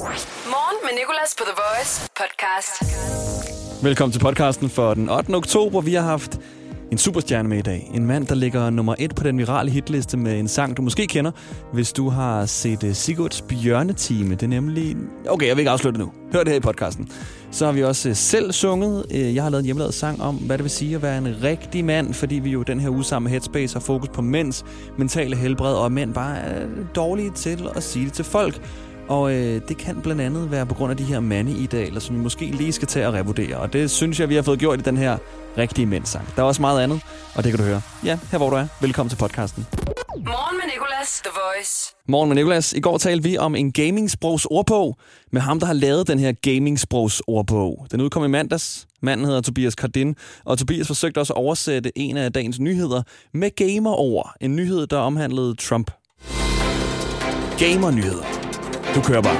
Morgen med Nicolas på The Voice podcast. Velkommen til podcasten for den 8. oktober. Vi har haft en superstjerne med i dag. En mand, der ligger nummer et på den virale hitliste med en sang, du måske kender, hvis du har set uh, Sigurds Bjørnetime. Det er nemlig... Okay, jeg vil ikke afslutte det nu. Hør det her i podcasten. Så har vi også uh, selv sunget. Uh, Jeg har lavet en hjemmelavet sang om, hvad det vil sige at være en rigtig mand, fordi vi jo den her uge sammen med Headspace har fokus på mænds mentale helbred, og mænd bare er dårlige til at sige det til folk. Og øh, det kan blandt andet være på grund af de her mandeidealer, som vi måske lige skal til at revurdere. Og det synes jeg, vi har fået gjort i den her rigtige mændsang. Der er også meget andet, og det kan du høre. Ja, her hvor du er. Velkommen til podcasten. Morgen med Nicolas, The Voice. Morgen med Nicolas. I går talte vi om en gamingsprogs ordbog med ham, der har lavet den her gamingsprogs ordbog. Den udkom i mandags. Manden hedder Tobias Kardin, og Tobias forsøgte også at oversætte en af dagens nyheder med gamerord. En nyhed, der omhandlede Trump. Gamer-nyheder. Du kører bare.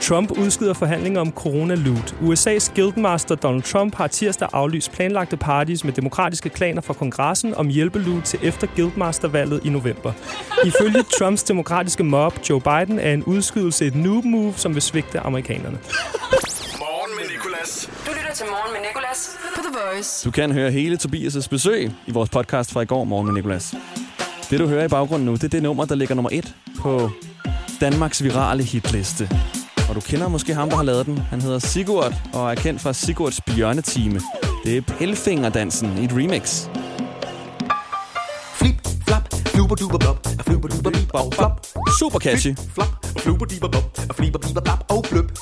Trump udskyder forhandlinger om corona-loot. USA's guildmaster Donald Trump har tirsdag aflyst planlagte parties med demokratiske klaner fra kongressen om hjælpeloot til efter guildmastervalget i november. Ifølge Trumps demokratiske mob, Joe Biden, er en udskydelse et noob move, som vil svigte amerikanerne. Morgen med Nicolas. Du lytter til Morgen med Nicolas på The Voice. Du kan høre hele Tobias' besøg i vores podcast fra i går morgen med Nicolas. Det du hører i baggrunden nu, det er det nummer, der ligger nummer et på Danmarks virale hitliste. Og du kender måske ham, der har lavet den. Han hedder Sigurd og er kendt fra Sigurds Bjørnetime. Det er Pelfingerdansen i et remix. Flip, flap, fluber duber blop, og fluber duber bip og flop. Super catchy. Flip, flap, og fluber diber blop, og fliber biber blap og bløp.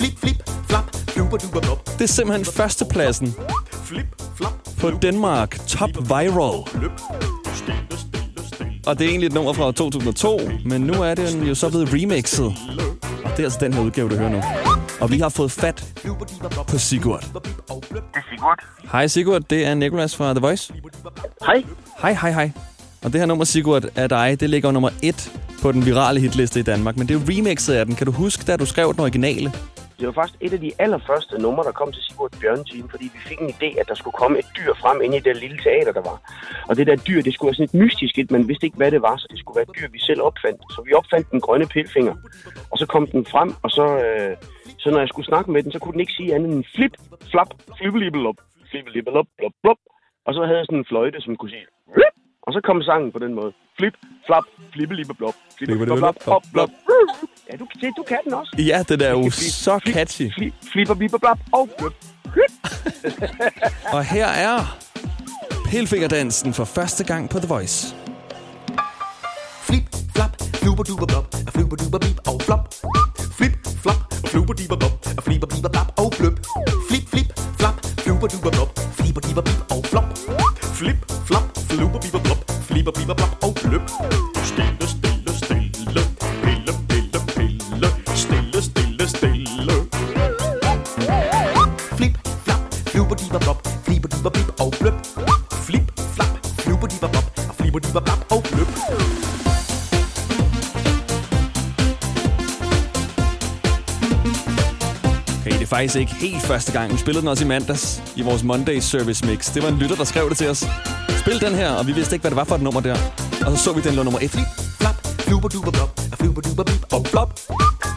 Flip, flip, flap, fluber duber blop. Det er simpelthen førstepladsen Flip, flap, på Danmark Top Viral. bløp. Og det er egentlig et nummer fra 2002, men nu er den jo så blevet remixet. Og det er altså den her udgave, du hører nu. Og vi har fået fat på Sigurd. bip og bløp. Hej Sigurd, det er Nicolas fra The Voice. Hej. Hej, hej, hej. Og det her nummer, Sigurd, af dig, det ligger nummer et på den virale hitliste i Danmark. Men det er remixet af den. Kan du huske, da du skrev den originale? Det var faktisk et af de allerførste numre, der kom til Sigurd Bjørnetime, fordi vi fik en idé, at der skulle komme et dyr frem ind i det lille teater, der var. Og det der dyr, det skulle være sådan et mystisk et, man vidste ikke, hvad det var, så det skulle være et dyr, vi selv opfandt. Så vi opfandt den grønne pilfinger, og så kom den frem, og så, øh, så når jeg skulle snakke med den, så kunne den ikke sige andet end flip, flap, flibbelibbelop, flibbelibbelop, blop, blop. Og så havde jeg sådan en fløjte, som kunne sige og så kom sangen på den måde. Flip, flap, flibbelibbeblop, flibbelibbelop, blop, blop. Ja, du, det, du kan den også. Ja, det der er jo Flip, så flip, catchy. Flip, flipper, bipper, blap og bløp. Og her er Pelfingerdansen for første gang på The Voice. Flip, flap, fluber duber blop, og fluber duber bip og flop. Flip, flap, og fluber diber blop, og fliber biber blap og bløp. Flip, flip, flap, fluber duber blop, fliber diber bip og flop. Flip, flap, fluber biber blop, fliber biber blap og bløp. Faktisk ikke helt første gang. Vi spillede den også i mandags i vores Monday Service Mix. Det var en lytter, der skrev det til os. Spil den her, og vi vidste ikke, hvad det var for et nummer der. Og så så vi, den lå nummer et. Flip, flap, fluber duber blop, og fluber duber bip og blop.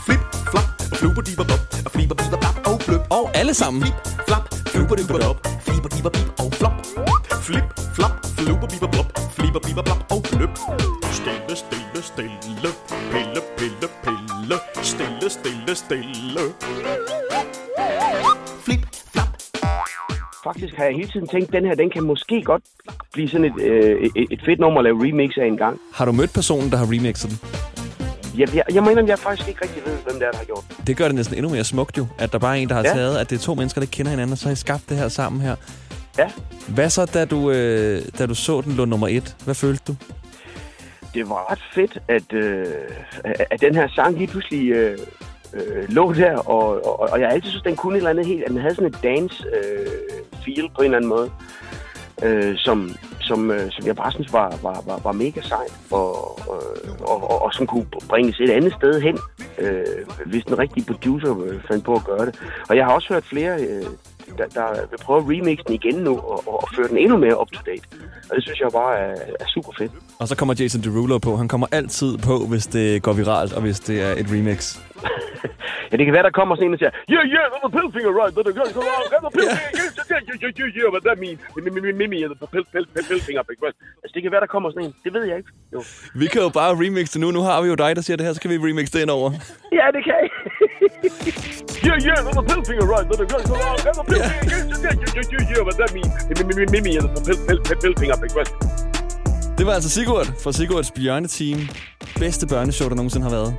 Flip, flap, og fluber diber blop, og fliber biber blap og bløp. Og alle sammen. Flip, flap, fluber duber blop, fliber diber bip og flop. Flip, flap, fluber biber blop, fliber biber blap og bløp. Stille, stille, stille, pille, pille, pille, stille, stille, stille. Faktisk har jeg hele tiden tænkt, at den her, den kan måske godt blive sådan et, øh, et, et fedt nummer at lave remix af en gang. Har du mødt personen, der har remixet den? Jeg, jeg, jeg mener, jeg faktisk ikke rigtig ved, hvem det er, der har gjort det. Det gør det næsten endnu mere smukt jo, at der bare er en, der har Ja. taget, at det er to mennesker, der kender hinanden, og så har I skabt det her sammen her. Ja. Hvad så, da du, øh, da du så den lå nummer et? Hvad følte du? Det var ret fedt, at, øh, at den her sang lige pludselig øh, øh, lå der, og, og, og jeg altid synes, den kunne et eller andet helt, at den havde sådan et dance øh, feel på en eller anden måde, øh, som, som, øh, som jeg bare synes var, var, var, var mega sejt, og, og, og, og, og som kunne bringes et andet sted hen, øh, hvis den rigtige producer øh, fandt på at gøre det. Og jeg har også hørt flere, øh, der, der vil prøve at remixe den igen nu, og, og, og føre den endnu mere up to date. Og det synes jeg bare er, er super fedt. Og så kommer Jason Derulo på. Han kommer altid på, hvis det går viralt, og hvis det er et remix. Ja, det kan være, der kommer sådan en, der siger, yeah, yeah, that's a pill finger, right? That's a, that's a, that's a pill finger, yeah, yeah, yeah, yeah, yeah, yeah, what that mean? Mimi, mimi, the pill, pill, pill, pill finger, big right? Altså, det kan være, der kommer sådan en. Det ved jeg ikke. Jo. Vi kan jo bare remixe det nu. Nu har vi jo dig, der siger det her, så kan vi remixe det ind over. Ja, det kan jeg. Yeah, yeah, that's a pill finger, right? That's a, that's a pill finger, yeah, yeah, yeah, yeah, yeah, what that mean? Mimi, mimi, the pill, pill, pill, pill finger, big right? Det var altså Sigurd fra Sigurds Bjørneteam. Bedste børneshow, der nogensinde har været.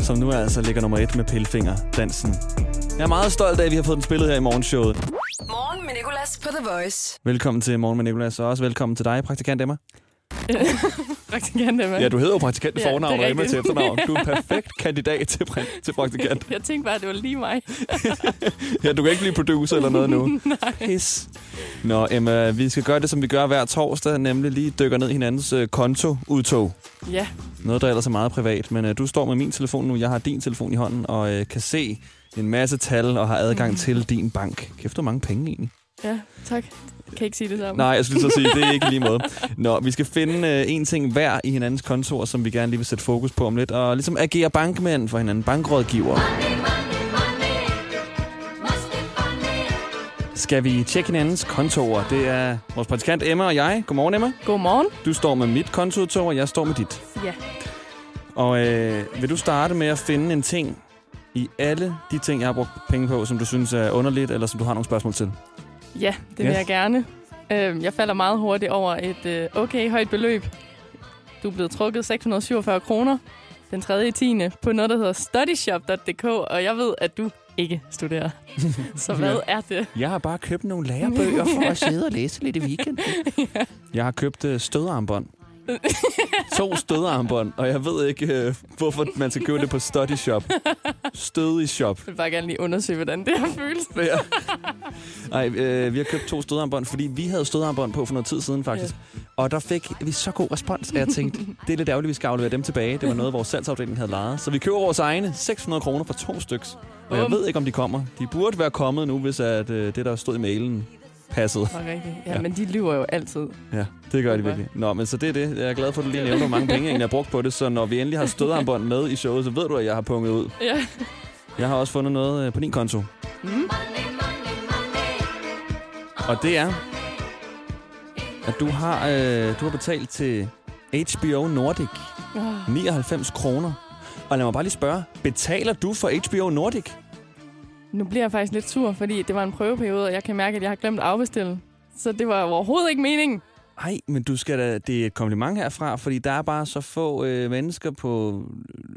Som nu altså ligger nummer et med Pillefinger-dansen. Jeg er meget stolt af, at vi har fået den spillet her i morgenshowet. Morgen med Nicolas på The Voice. Velkommen til Morgen med Nicolas, og også velkommen til dig, praktikant Emma. praktikant Emma. Ja, du hedder jo praktikant Ja, fornavn og Emma til efternavn. Du er en perfekt kandidat til, pra- til praktikant. Jeg tænkte bare, at det var lige mig. Ja, du kan ikke blive producer eller noget nu. Nej. Pis. Nå, Emma, vi skal gøre det, som vi gør hver torsdag, nemlig lige dykker ned i hinandens øh, kontoudtog. Ja, Noget, der ellers er meget privat, men øh, du står med min telefon nu, jeg har din telefon i hånden, og øh, kan se en masse tal og har adgang Mm. til din bank. Kæft, hvor mange penge egentlig. ja, tak. Kan ikke sige det samme. Nej, jeg skulle lige så sige, det er ikke lige måde. Nå, vi skal finde øh, en ting hver i hinandens kontor, som vi gerne lige vil sætte fokus på om lidt, og ligesom agere bankmænd for hinanden, bankrådgiver. Skal vi tjekke hinandens kontorer? Det er vores praktikant Emma og jeg. Godmorgen, Emma. Godmorgen. Du står med mit kontoudtog, og jeg står med dit. Ja. Og øh, vil du starte med at finde en ting i alle de ting, jeg har brugt penge på, som du synes er underligt, eller som du har nogle spørgsmål til? Ja, det vil Ja. jeg gerne. Øhm, Jeg falder meget hurtigt over et øh, okay højt beløb. Du er blevet trukket 647 kroner den 3. i 10. på noget, der hedder studyshop.dk, og jeg ved, at du ikke studerer. Så hvad er det? Jeg har bare købt nogle lærebøger for at sidde og læse lidt i weekenden. Jeg har købt øh, stødarmbånd. to stødarmbånd, og jeg ved ikke, øh, hvorfor man skal købe det på Study Shop. Stødig shop. Jeg vil bare gerne lige undersøge, hvordan det har føles. Ja. Ej, øh, vi har købt to stødarmbånd, fordi vi havde stødarmbånd på for noget tid siden faktisk. Og der fik vi så god respons, at jeg tænkte, det er lidt ærgerligt, vi skal aflevere dem tilbage. Det var noget, vores salgsafdeling havde lejet. Så vi køber vores egne 600 kroner for to styks. Og jeg ved ikke, om de kommer. De burde være kommet nu, hvis at, øh, det, der stod i mailen, passede. Var rigtigt. Ja, Ja. men de lyver jo altid. Ja, det gør de virkelig. Nå, men så det er det. Jeg er glad for, at du lige nævner, hvor mange penge jeg har brugt på det. Så når vi endelig har stødarmbånd med i showet, så ved du, at jeg har punget ud. Ja. Jeg har også fundet noget øh, på din konto. Mm. Og det er, at du har, øh, du har betalt til HBO Nordic Oh. 99 kroner. Og lad mig bare lige spørge, betaler du for HBO Nordic? Nu bliver jeg faktisk lidt sur, fordi det var en prøveperiode, og jeg kan mærke, at jeg har glemt at afbestille. Så det var overhovedet ikke meningen. Nej, men du skal da, det er et kompliment herfra, fordi der er bare så få øh, mennesker på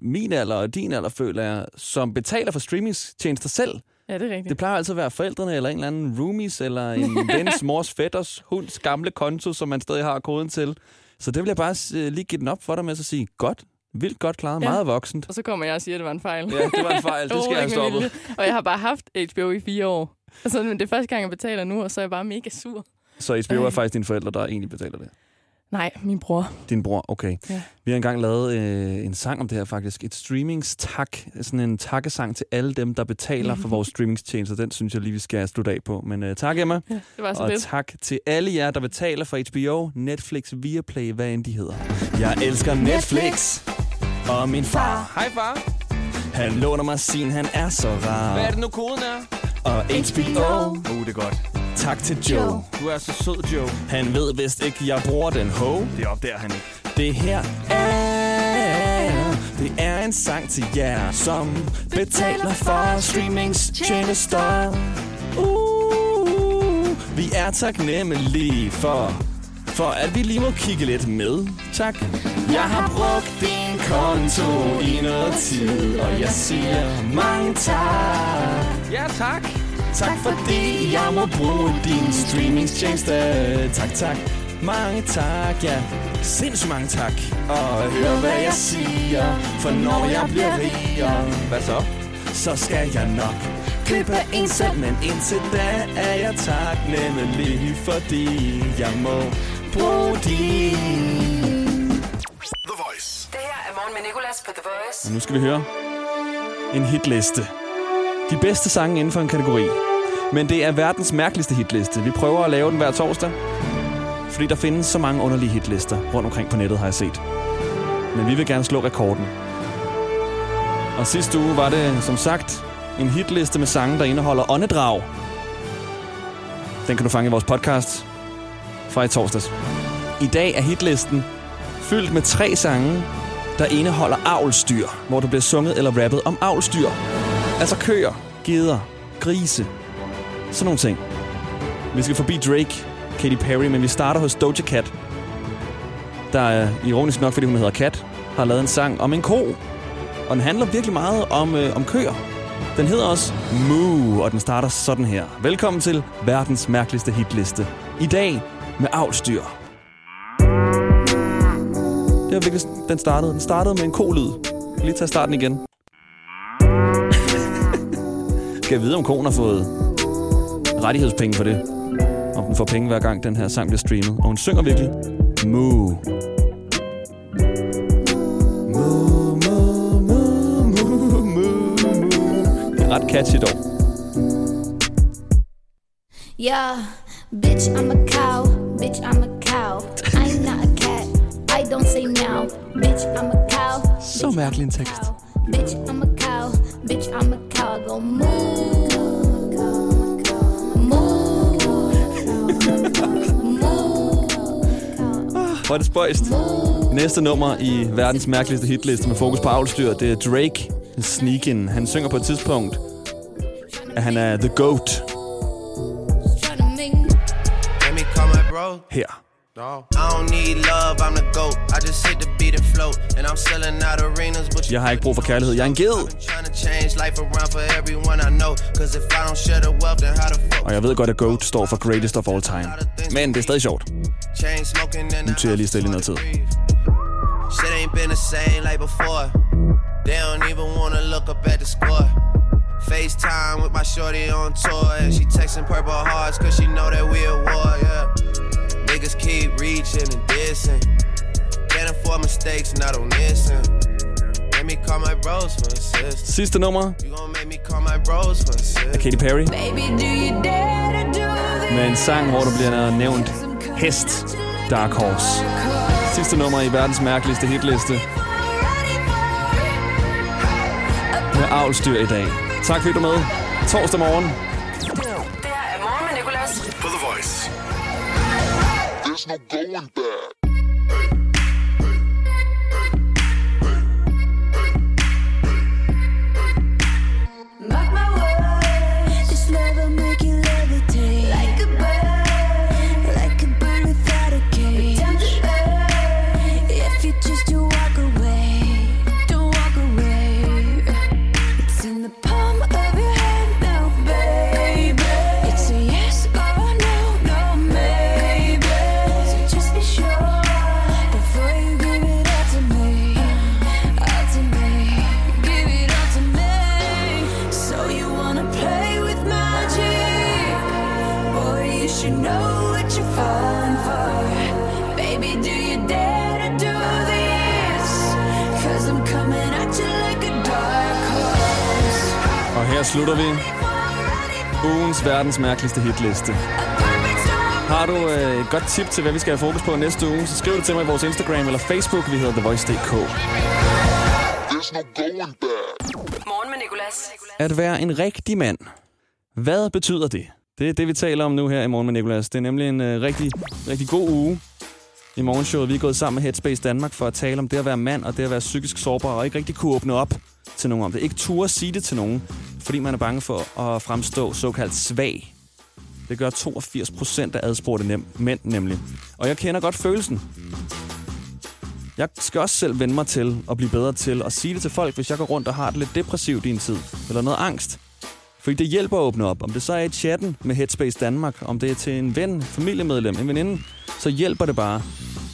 min alder og din alder, føler jeg, som betaler for streamingtjenester selv. Ja, det er rigtigt. Det plejer altid at være forældrene, eller en eller anden roomies, eller en vens, mors, fætters, hunds gamle konto, som man stadig har koden til. Så det vil jeg bare øh, lige give den op for dig med at sige, godt, vildt godt klaret, Ja. meget voksent. Og så kommer jeg og siger, at det var en fejl. Ja, det var en fejl, det skal jeg have med stoppet. Og jeg har bare haft HBO i fire år. Altså, men det er første gang, jeg betaler nu, og så er jeg bare mega sur. Så HBO er Ej. faktisk dine forældre, der egentlig betaler det. Nej, min bror. Din bror, okay. Ja. Vi har engang lavet øh, en sang om det her faktisk. Et streamingstak. Sådan en takkesang til alle dem, der betaler for vores streamingstjenester. Den synes jeg lige, vi skal slutte af på. Men øh, tak, Emma. Ja, det var så Og lidt. tak til alle jer, der betaler for HBO, Netflix, Viaplay, hvad end de hedder. Jeg elsker Netflix. Og min far. Hej far. Han låner mig sin, han er så rar. Hvad er det nu, koden er? Og HBO. Uh, det er godt. Tak til Joe. Du er så sød, Joe. Han ved vist ikke, jeg bruger den ho. Det opdager han ikke. Det her er... Det er en sang til jer, som betaler for streamingstjenester. Uh, vi er taknemmelige for, for at vi lige må kigge lidt med. Tak. Jeg har brugt din konto i noget tid, og jeg siger mange tak. Ja, tak. Tak fordi jeg må bruge din streamingstjeneste. Tak, tak. Mange tak, ja. Sindssygt mange tak. Og hør hvad jeg siger, for når jeg bliver rigere, hvad så? Så skal jeg nok købe en selv, men indtil da er jeg taknemmelig, fordi jeg må din. The Voice. Det her er morgen med Nicolas på The Voice. Og nu skal vi høre en hitliste. De bedste sange inden for en kategori. Men det er verdens mærkeligste hitliste. Vi prøver at lave den hver torsdag. Fordi der findes så mange underlige hitlister rundt omkring på nettet, har jeg set. Men vi vil gerne slå rekorden. Og sidste uge var det, som sagt, en hitliste med sange, der indeholder åndedrag. Den kan du fange i vores podcast fra i torsdags. I dag er hitlisten fyldt med tre sange, der indeholder avlstyr, hvor der bliver sunget eller rappet om avlstyr. Altså køer, geder, grise, sådan nogle ting. Vi skal forbi Drake, Katy Perry, men vi starter hos Doja Cat, der er ironisk nok, fordi hun hedder Kat, har lavet en sang om en ko. Og den handler virkelig meget om, øh, om køer. Den hedder også Moo, og den starter sådan her. Velkommen til verdens mærkeligste hitliste. I dag med avlstyr. Det var virkelig, den startede. Den startede med en ko-lyd. Lige tage starten igen. Skal jeg vide, om konen har fået rettighedspenge for det? Om den får penge hver gang, den her sang bliver streamet. Og hun synger virkelig Moo. Moo, moo, moo, moo, moo, moo. Det ret catchy dog. Yeah, bitch, I'm a cow. Bitch, I'm a cow. I'm not a cat. I don't say meow. Bitch, I'm a cow. Så mærkelig en tekst. Bitch, I'm a cow. Bitch, I'm a cow. I go. Moo. Hvor er det spøjst. Næste nummer i verdens mærkeligste hitliste med fokus på avlstyr, det er Drake Sneakin. Han synger på et tidspunkt, at han er the goat but Jeg har ikke brug for kærlighed, jeg er en ged. trying to change life around for everyone I know. Cause if I don't share the wealth, then how the fuck? Og jeg ved godt, at GOAT står for Greatest of All Time. Men det er stadig sjovt. Chain smoking and Nu tyrer jeg lige stille i noget tid. Shit ain't been the same like before. They don't even wanna look up at the score. FaceTime with my shorty on tour. And she texting purple hearts cause she know that we at war, yeah. Niggas keep reaching and dissing. Can't afford mistakes, not on missing. Let me call my bros for assist. Sidste nummer You gon' make me call my bros for er assist. Katy Perry Baby, do you dare to do this? med en sang, hvor der bliver nævnt hest Dark Horse. Sidste nummer i verdens mærkeligste hitliste med avlstyr i dag. Tak fordi du er med. Torsdag morgen. No going back. Og her slutter vi ugens verdens mærkeligste hitliste. Har du øh, et godt tip til, hvad vi skal have fokus på næste uge, så skriv det til mig i vores Instagram eller Facebook. Vi hedder TheVoice.dk. There's no going back. Morgen med Nicolas. At være en rigtig mand. Hvad betyder det? Det er det, vi taler om nu her i Morgen med Nicolas. Det er nemlig en øh, rigtig, rigtig god uge i morgenshowet. Vi er gået sammen med Headspace Danmark for at tale om det at være mand og det at være psykisk sårbar og ikke rigtig kunne åbne op til nogen om det. Ikke turde sige det til nogen, fordi man er bange for at fremstå såkaldt svag. Det gør 82 procent af adspurgte nem- mænd nemlig. Og jeg kender godt følelsen. Jeg skal også selv vende mig til at blive bedre til at sige det til folk, hvis jeg går rundt og har det lidt depressivt i en tid. Eller noget angst. Fordi det hjælper at åbne op. Om det så er i chatten med Headspace Danmark, om det er til en ven, familiemedlem, en veninde, så hjælper det bare.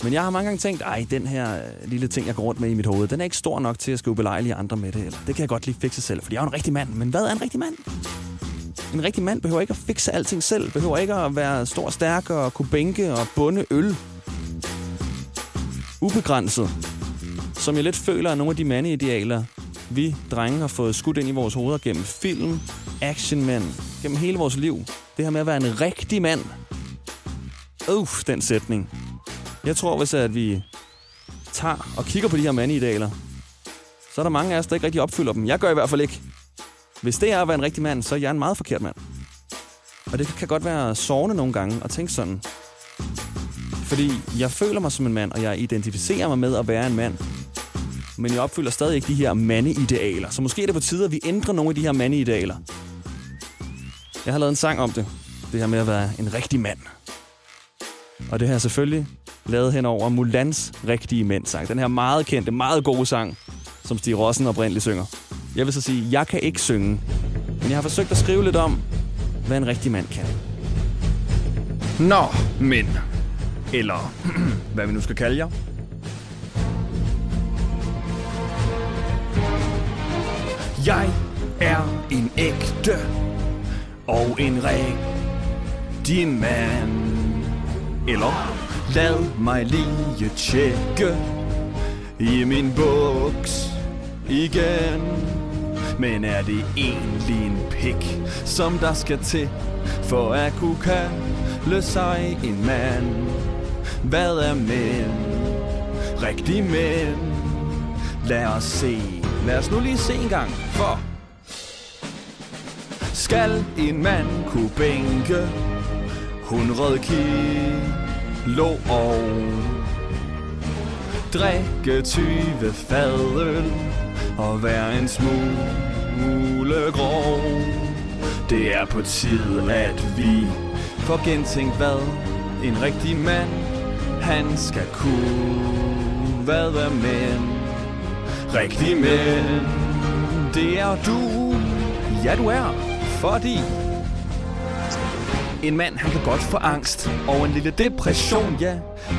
Men jeg har mange gange tænkt, ej, den her øh, lille ting, jeg går rundt med i mit hoved, den er ikke stor nok til at skulle belejlige andre med det. Eller det kan jeg godt lige fikse selv, for jeg er en rigtig mand. Men hvad er en rigtig mand? En rigtig mand behøver ikke at fikse alting selv. Behøver ikke at være stor og stærk og kunne bænke og bunde øl. Ubegrænset. Som jeg lidt føler er nogle af de mandeidealer, vi drenge har fået skudt ind i vores hoveder gennem film, actionmænd, gennem hele vores liv. Det her med at være en rigtig mand. Uff, den sætning. Jeg tror, hvis at vi tager og kigger på de her mandeidealer, så er der mange af os, der ikke rigtig opfylder dem. Jeg gør i hvert fald ikke. Hvis det er at være en rigtig mand, så er jeg en meget forkert mand. Og det kan godt være sårende nogle gange at tænke sådan. Fordi jeg føler mig som en mand, og jeg identificerer mig med at være en mand. Men jeg opfylder stadig ikke de her mandeidealer. Så måske er det på tide, at vi ændrer nogle af de her mandeidealer. Jeg har lavet en sang om det. Det her med at være en rigtig mand. Og det her selvfølgelig lavet hen over Mulans Rigtige Mænd sang. Den her meget kendte, meget gode sang, som Stig Rossen oprindeligt synger. Jeg vil så sige, jeg kan ikke synge. Men jeg har forsøgt at skrive lidt om, hvad en rigtig mand kan. Nå, men. Eller hvad vi nu skal kalde jer. Jeg er en ægte og en rigtig mand. Eller lad mig lige tjekke i min buks igen. Men er det egentlig en pik, som der skal til, for at kunne kalde sig en mand? Hvad er mænd? Rigtig mænd? Lad os se. Lad os nu lige se en gang, for skal en mand kunne bænke 100 kilo og drikke 20 fadøl og være en smule grov. Det er på tide, at vi får gentænkt, hvad en rigtig mand, han skal kunne. Hvad er mænd? Rigtige mænd, det er du. Ja, du er. Fordi en mand, han kan godt få angst og en lille depression, ja.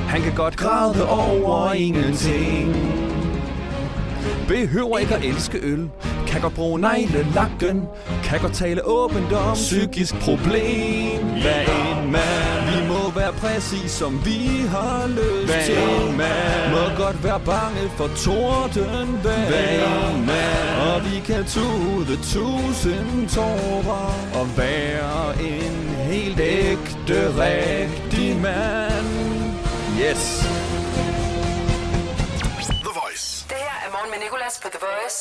Han kan godt græde over ingenting. Behøver ikke at elske øl. Kan godt bruge neglelakken. Kan godt tale åbent om psykisk problem. Hvad en mand. Præcis som vi har lyst Hvad til. en mand. Må godt være bange for torden. Mand. Og vi kan tude tusind tårer. Og være en helt ægte, rigtig mand. Yes. The Voice. Det her er morgen med Nicolas på The Voice.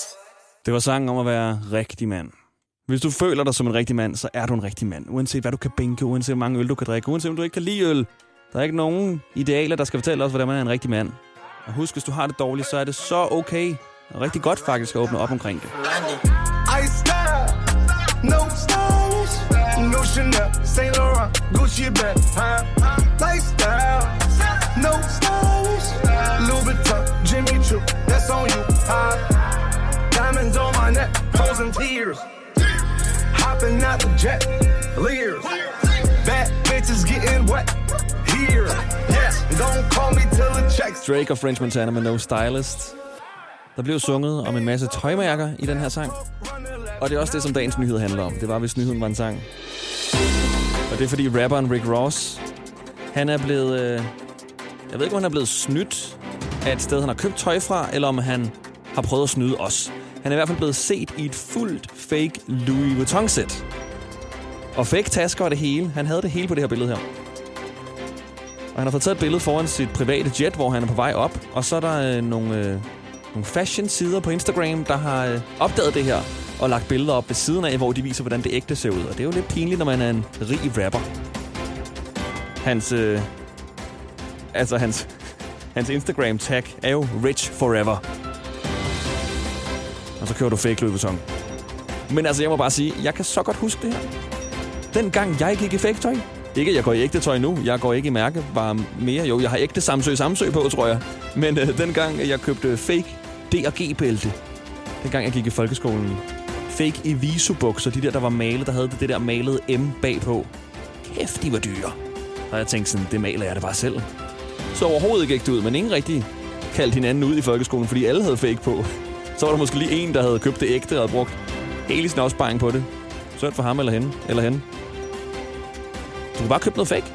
Det var sangen om at være rigtig mand. Hvis du føler dig som en rigtig mand, så er du en rigtig mand. Uanset hvad du kan bænke, uanset hvor mange øl du kan drikke, uanset om du ikke kan lide øl. Der er ikke nogen idealer, der skal fortælle os, hvordan man er en rigtig mand. Og husk, hvis du har det dårligt, så er det så okay. Og rigtig godt faktisk at åbne op omkring det. Ice style, no stylish, no Chanel, Saint Laurent, Gucci bag, huh? Lifestyle, no stylish, Louis Vuitton, Jimmy Choo, that's on you, huh? Diamonds on my neck, frozen tears, hopping out the jet, leers, bad bitches getting wet. Here, yes, don't call me till the checks. Drake og French Montana med No Stylist. Der blev sunget om en masse tøjmærker i den her sang. Og det er også det, som dagens nyhed handler om. Det var, hvis nyheden var en sang. Og det er, fordi rapperen Rick Ross, han er blevet... Øh, jeg ved ikke, om han er blevet snydt af et sted, han har købt tøj fra, eller om han har prøvet at snyde os. Han er i hvert fald blevet set i et fuldt fake Louis Vuitton-sæt. Og fake tasker og det hele. Han havde det hele på det her billede her. Og han har fået taget et billede foran sit private jet, hvor han er på vej op. Og så er der øh, nogle, øh, nogle fashion-sider på Instagram, der har øh, opdaget det her og lagt billeder op ved siden af, hvor de viser, hvordan det ægte ser ud. Og det er jo lidt pinligt, når man er en rig rapper. Hans, øh, altså hans, hans Instagram-tag er jo Rich Forever. Og så kører du fake Louis Men altså, jeg må bare sige, jeg kan så godt huske det her. Den gang jeg gik i fake tøj. Ikke, jeg går i ægte tøj nu. Jeg går ikke i mærke bare mere. Jo, jeg har ægte Samsø Samsø på, tror jeg. Men øh, den gang jeg købte fake D&G-bælte. Den gang jeg gik i folkeskolen. Fake Eviso-bukser. De der, der var malet, der havde det der malede M bagpå. Kæft, de var dyre. Og jeg tænkte sådan, det maler jeg det bare selv. Så overhovedet gik det ud, men ingen rigtig kaldte hinanden ud i folkeskolen, fordi alle havde fake på. Så var der måske lige en, der havde købt det ægte og havde brugt hele sin opsparing på det. Sødt for ham eller hende. Eller hende. Du kunne bare købe noget fake.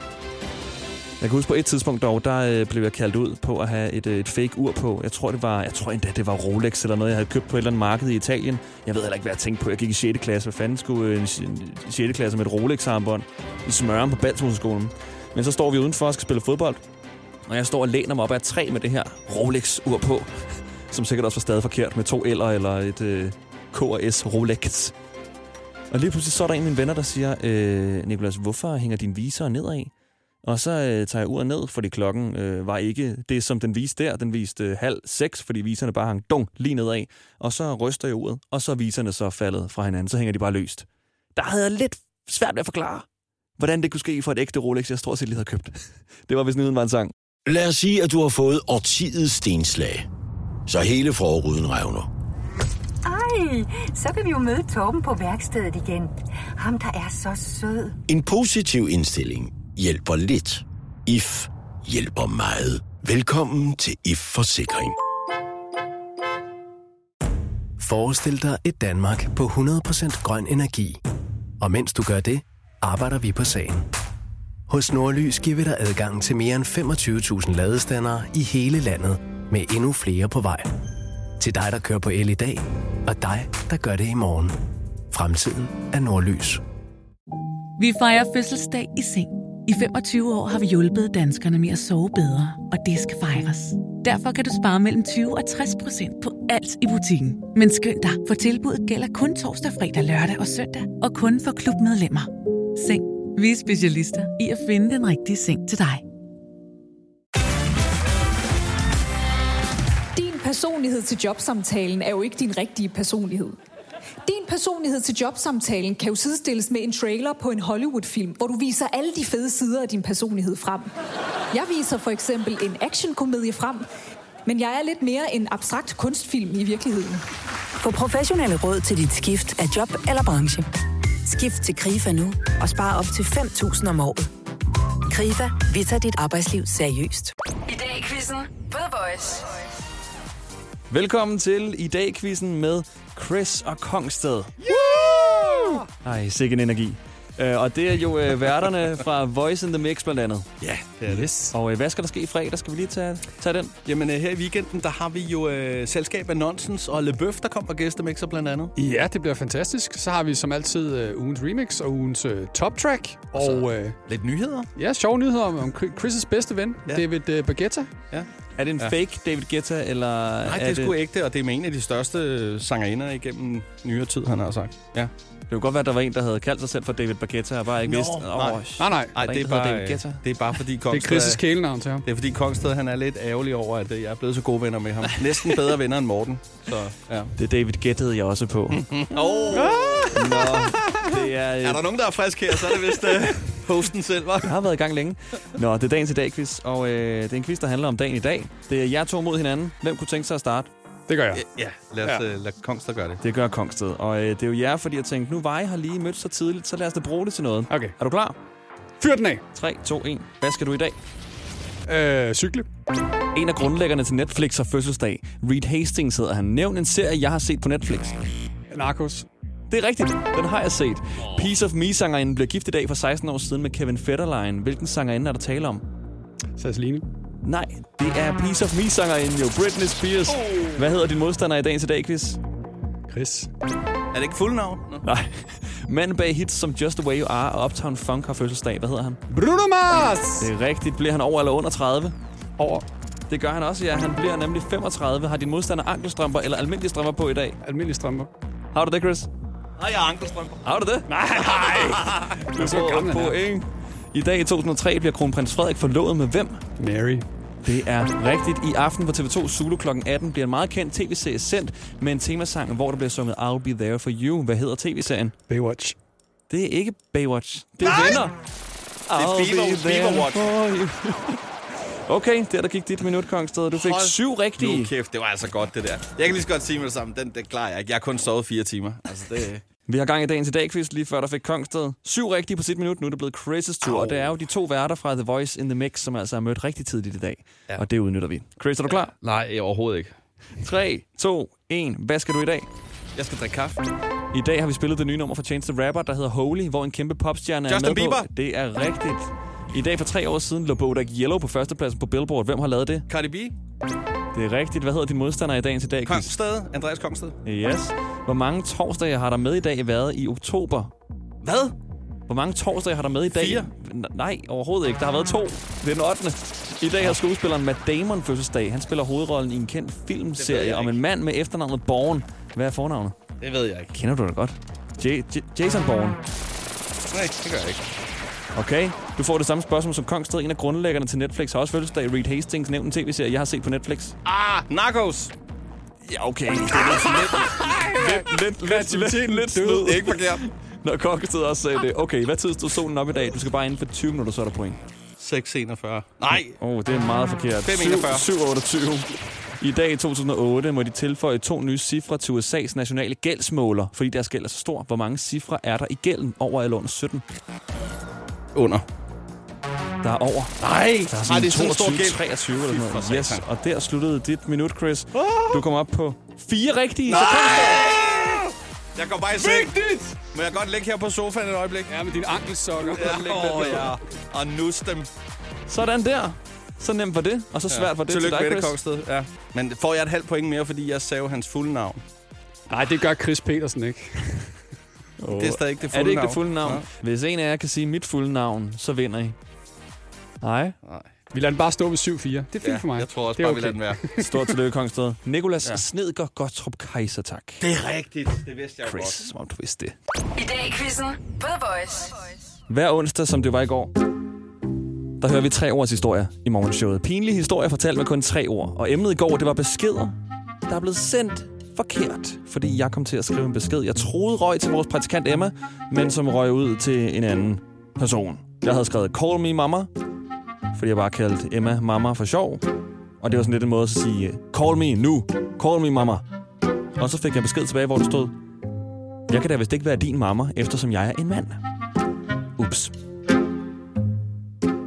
Jeg kan huske på et tidspunkt dog, der øh, blev jeg kaldt ud på at have et, øh, et fake ur på. Jeg tror, det var, jeg tror endda, det var Rolex eller noget, jeg havde købt på et eller andet marked i Italien. Jeg ved heller ikke, hvad jeg tænkte på. Jeg gik i 6. klasse. Hvad fanden skulle øh, en 6. klasse med et Rolex-armbånd i smøren på Balsmuseskolen? Men så står vi udenfor og skal spille fodbold. Og jeg står og læner mig op ad et træ med det her Rolex-ur på som sikkert også var stadig forkert med to L'er eller et øh, K&S Rolex. Og lige pludselig så er der en af mine venner, der siger, øh, Nikolas, hvorfor hænger din viser nedad? Og så øh, tager jeg uret ned, fordi klokken øh, var ikke det, som den viste der. Den viste øh, halv seks, fordi viserne bare hang dunk lige nedad. Og så ryster jeg uret, og så er viserne så faldet fra hinanden. Så hænger de bare løst. Der havde jeg lidt svært ved at forklare, hvordan det kunne ske for et ægte Rolex, jeg stort set lige havde købt. Det var, hvis nyheden var en sang. Lad os sige, at du har fået årtidets stenslag. Så hele forruden revner. Ej, så kan vi jo møde Torben på værkstedet igen. Ham, der er så sød. En positiv indstilling hjælper lidt. IF hjælper meget. Velkommen til IF Forsikring. Forestil dig et Danmark på 100% grøn energi. Og mens du gør det, arbejder vi på sagen. Hos Nordlys giver vi dig adgang til mere end 25.000 ladestandere i hele landet, med endnu flere på vej. Til dig, der kører på el i dag, og dig, der gør det i morgen. Fremtiden er Nordlys. Vi fejrer fødselsdag i seng. I 25 år har vi hjulpet danskerne med at sove bedre, og det skal fejres. Derfor kan du spare mellem 20 og 60 procent på alt i butikken. Men skynd dig, for tilbuddet gælder kun torsdag, fredag, lørdag og søndag, og kun for klubmedlemmer. Seng. Vi er specialister i at finde den rigtige seng til dig. Personlighed til jobsamtalen er jo ikke din rigtige personlighed. Din personlighed til jobsamtalen kan jo sidestilles med en trailer på en Hollywood-film, hvor du viser alle de fede sider af din personlighed frem. Jeg viser for eksempel en actionkomedie frem, men jeg er lidt mere en abstrakt kunstfilm i virkeligheden. Få professionelle råd til dit skift af job eller branche. Skift til KRIFA nu og spare op til 5.000 om året. KRIFA, vi tager dit arbejdsliv seriøst. I dag i quizzen på The Voice. Velkommen til i dag quizzen med Chris og Kongsted. Yeah! Ej, sikke en energi. Uh, og det er jo uh, værterne fra Voice in the Mix blandt andet. Ja, det er det. Yes. Og uh, hvad skal der ske i fredag? Skal vi lige tage, tage den? Jamen, uh, her i weekenden, der har vi jo uh, selskab af Nonsens og LeBøf, der kommer og gæstemixer blandt andet. Ja, det bliver fantastisk. Så har vi som altid uh, ugens remix og ugens uh, top track. Og, og uh, lidt nyheder. Ja, sjove nyheder om, om Chris' bedste ven, ja. David uh, Baguetta. Ja. Er det en ja. fake David Guetta, eller... Nej, det er, er sgu det... ægte, og det er med en af de største sangerinder igennem nyere tid, han har sagt. Ja. Det kunne godt være, at der var en, der havde kaldt sig selv for David Baguetta, og bare ikke vidste... Oh, nej. nej, nej. nej det, er bare, det er bare fordi Kongsted... Det er Chris' kælenavn til ham. Det er fordi Kongsted, han er lidt ærgerlig over, at jeg er blevet så gode venner med ham. Næsten bedre venner end Morten. Så, ja. Det er David Guettede jeg også på. Åh! oh. Nå, det er... Er der nogen, der er frisk her, så er det vist... Uh... Hosten selv, var. Jeg har været i gang længe. Nå, det er dagens i dag quiz, og øh, det er en quiz, der handler om dagen i dag. Det er jer to mod hinanden. Hvem kunne tænke sig at starte? Det gør jeg. Ja, lad, os, ja. Øh, lad Kongsted gøre det. Det gør Kongsted. Og øh, det er jo jer, fordi jeg tænkte, nu var I har lige mødt så tidligt, så lad os da bruge det til noget. Okay. Er du klar? Fyr den af. 3, 2, 1. Hvad skal du i dag? Øh, cykle. En af grundlæggerne til Netflix har fødselsdag. Reed Hastings hedder han. Nævn en serie, jeg har set på Netflix. Narcos. Det er rigtigt. Den har jeg set. Piece of Me-sangerinden blev gift i dag for 16 år siden med Kevin Federline. Hvilken sangerinde er der tale om? Sasseline. Nej, det er Piece of Me-sangerinden jo. Britney Spears. Oh. Hvad hedder din modstander i dagens i dag, quiz? Chris. Er det ikke fuld navn? No. Nej. Manden bag hits som Just The Way You Are og Uptown Funk har fødselsdag. Hvad hedder han? Bruno Mars! Det er rigtigt. Bliver han over eller under 30? Over. Det gør han også, ja. Han bliver nemlig 35. Har din modstander ankelstrømper eller almindelige strømper på i dag? Almindelige strømper. Har du det, Chris? Nej, jeg har ankelstrømper. Har du det? Nej, nej. du er så gammel point. I dag i 2003 bliver kronprins Frederik forlovet med hvem? Mary. Det er rigtigt. I aften på TV2 Zulu kl. 18 bliver en meget kendt tv-serie sendt med en temasang, hvor der bliver sunget I'll Be There For You. Hvad hedder tv-serien? Baywatch. Det er ikke Baywatch. Det er Nej! Venner. Det er Fever, Feverwatch. Okay, der der gik dit minut, Kongsted. Du fik Hold syv rigtige. Nu kæft, det var altså godt, det der. Jeg kan lige så godt sige med det samme. Den, den klarer jeg ikke. Jeg har kun sovet fire timer. Altså, det... Vi har gang i dagens i dag quiz lige før der fik Kongsted. Syv rigtige på sit minut. Nu er det blevet Chris' tur. Au. Og det er jo de to værter fra The Voice in the Mix, som altså er mødt rigtig tidligt i dag. Ja. Og det udnytter vi. Chris, er du klar? Nej, overhovedet ikke. 3, 2, 1. Hvad skal du i dag? Jeg skal drikke kaffe. I dag har vi spillet det nye nummer fra Chance the Rapper, der hedder Holy, hvor en kæmpe popstjerne er Justin med Bieber. på. Det er rigtigt. I dag for tre år siden lå Bodak Yellow på førstepladsen på Billboard. Hvem har lavet det? Cardi B. Det er rigtigt. Hvad hedder din modstander i dagens i dag? Kongsted. Andreas Kongsted. Yes. Hvor mange torsdage har der med i dag været i oktober? Hvad? Hvor mange torsdage har der med i dag? Fire. Nej, overhovedet ikke. Der har været to. Det er den 8. I dag har skuespilleren Matt Damon fødselsdag. Han spiller hovedrollen i en kendt filmserie om en mand med efternavnet Bourne. Hvad er fornavnet? Det ved jeg ikke. Kender du da godt. J- J- Jason Bourne. Nej, det gør jeg ikke. Okay, du får det samme spørgsmål som Kongsted. En af grundlæggerne til Netflix har også fødselsdag. Reed Hastings nævnt en tv-serie, jeg har set på Netflix. Ah, Narcos. Ja, okay. Det er lidt, lidt, lidt, lidt, lidt, lidt snyd. Ikke forkert. Når Kongsted også sagde det. Okay, hvad tid stod solen op i dag? Du skal bare inden for 20 minutter, så er der point. 641. Nej. Åh, oh, det er meget forkert. 541. 728. I dag i 2008 må de tilføje to nye cifre til USA's nationale gældsmåler, fordi deres gæld er så stor. Hvor mange cifre er der i gælden over eller under 17? Under. Der er over. Nej, Der er sådan de sådan en stor 22, gæld? 23 eller sådan noget. Yes, og der sluttede dit minut, Chris. Du kom op på fire rigtige. Nej! Jeg går bare i seng. Vigtigt! Må jeg godt ligge her på sofaen et øjeblik? Ja, med dine ankelsokker. Ja, åh, ja. Og nus dem. Sådan der. Så nemt var det, og så svært var det til Tillykke dig, med det, Chris. Kongsted. Ja. Men får jeg et halvt point mere, fordi jeg sagde hans fulde navn? Nej, det gør Chris Petersen ikke. Oh. Det er stadig ikke det Er fulde det ikke navn. det fulde navn? Ja. Hvis en af jer kan sige mit fulde navn, så vinder I. Nej. Nej. Vi lader den bare stå ved 7-4. Det er fint Ja, for mig. jeg tror også det er bare, vi lader den være. Stort tillykke, Kongsted. Nikolas Ja. Snedger Gottrup Kaiser, tak. Det er rigtigt. Det vidste jeg Chris, godt. som om du vidste det. I dag i quizzen på The Voice. Hver onsdag, som det var i går, der hører vi tre års historie i morgenshowet. Pinlige historier fortalt med kun tre ord. Og emnet i går, det var beskeder, der er blevet sendt forkert. Fordi jeg kom til at skrive en besked. Jeg troede røg til vores praktikant Emma, men som røg ud til en anden person. Jeg havde skrevet Call Me Mama, fordi jeg bare kaldte Emma mamma for sjov. Og det var sådan lidt en måde at sige, Call me nu, call me mamma. Og så fik jeg besked tilbage, hvor det stod, jeg kan da vist ikke være din mamma, eftersom jeg er en mand. Ups.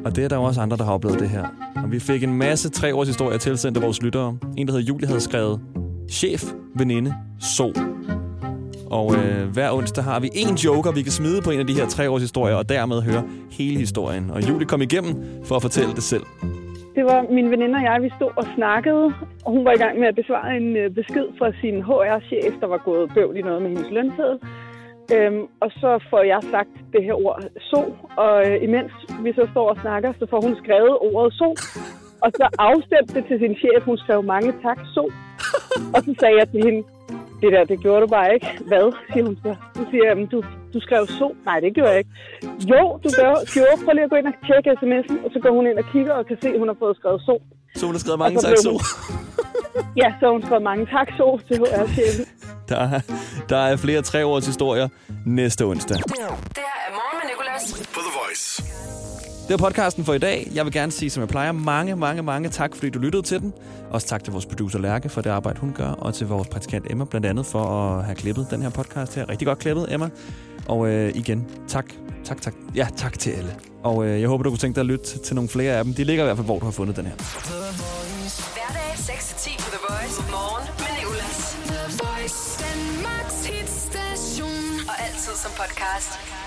Og det er der jo også andre, der har oplevet det her. Og vi fik en masse tre års historier tilsendt af vores lyttere. En, der hedder Julie, havde skrevet Chef, veninde, sol. Og øh, hver onsdag har vi en joker, vi kan smide på en af de her tre års historier, og dermed høre hele historien. Og Julie kom igennem for at fortælle det selv. Det var min veninde og jeg, vi stod og snakkede, og hun var i gang med at besvare en øh, besked fra sin HR-chef, der var gået bøvl i noget med hendes lønseddel. Øhm, og så får jeg sagt det her ord so, og øh, imens vi så står og snakker, så får hun skrevet ordet so, og så afstemte det til sin chef, hun skrev mange tak, so. Og så sagde jeg til hende, det der, det gjorde du bare ikke. Hvad, siger hun så. Så siger jeg, "Jamen, du, du skrev so. Nej, det gjorde jeg ikke. Jo, du gør. gjorde. Prøv lige at gå ind og tjekke sms'en. Og så går hun ind og kigger og kan se, at hun har fået skrevet so. Så hun har skrevet mange tak, hun- Ja, så har hun skrevet mange tak, so til HR-chefen. Der, er- der er flere tre års historier næste onsdag. Det her er Morgen med Nicolas. På The Voice. Det var podcasten for i dag. Jeg vil gerne sige, som jeg plejer, mange, mange, mange tak, fordi du lyttede til den. Også tak til vores producer Lærke for det arbejde, hun gør, og til vores praktikant Emma, blandt andet for at have klippet den her podcast her. Rigtig godt klippet, Emma. Og øh, igen, tak, tak, tak. Ja, tak til alle. Og øh, jeg håber, du kunne tænke dig at lytte til nogle flere af dem. De ligger i hvert fald, hvor du har fundet den her. Hverdag 6-10 på The Voice. Morgen med Nicolas. The Voice. Danmarks hitstation. Og altid som podcast.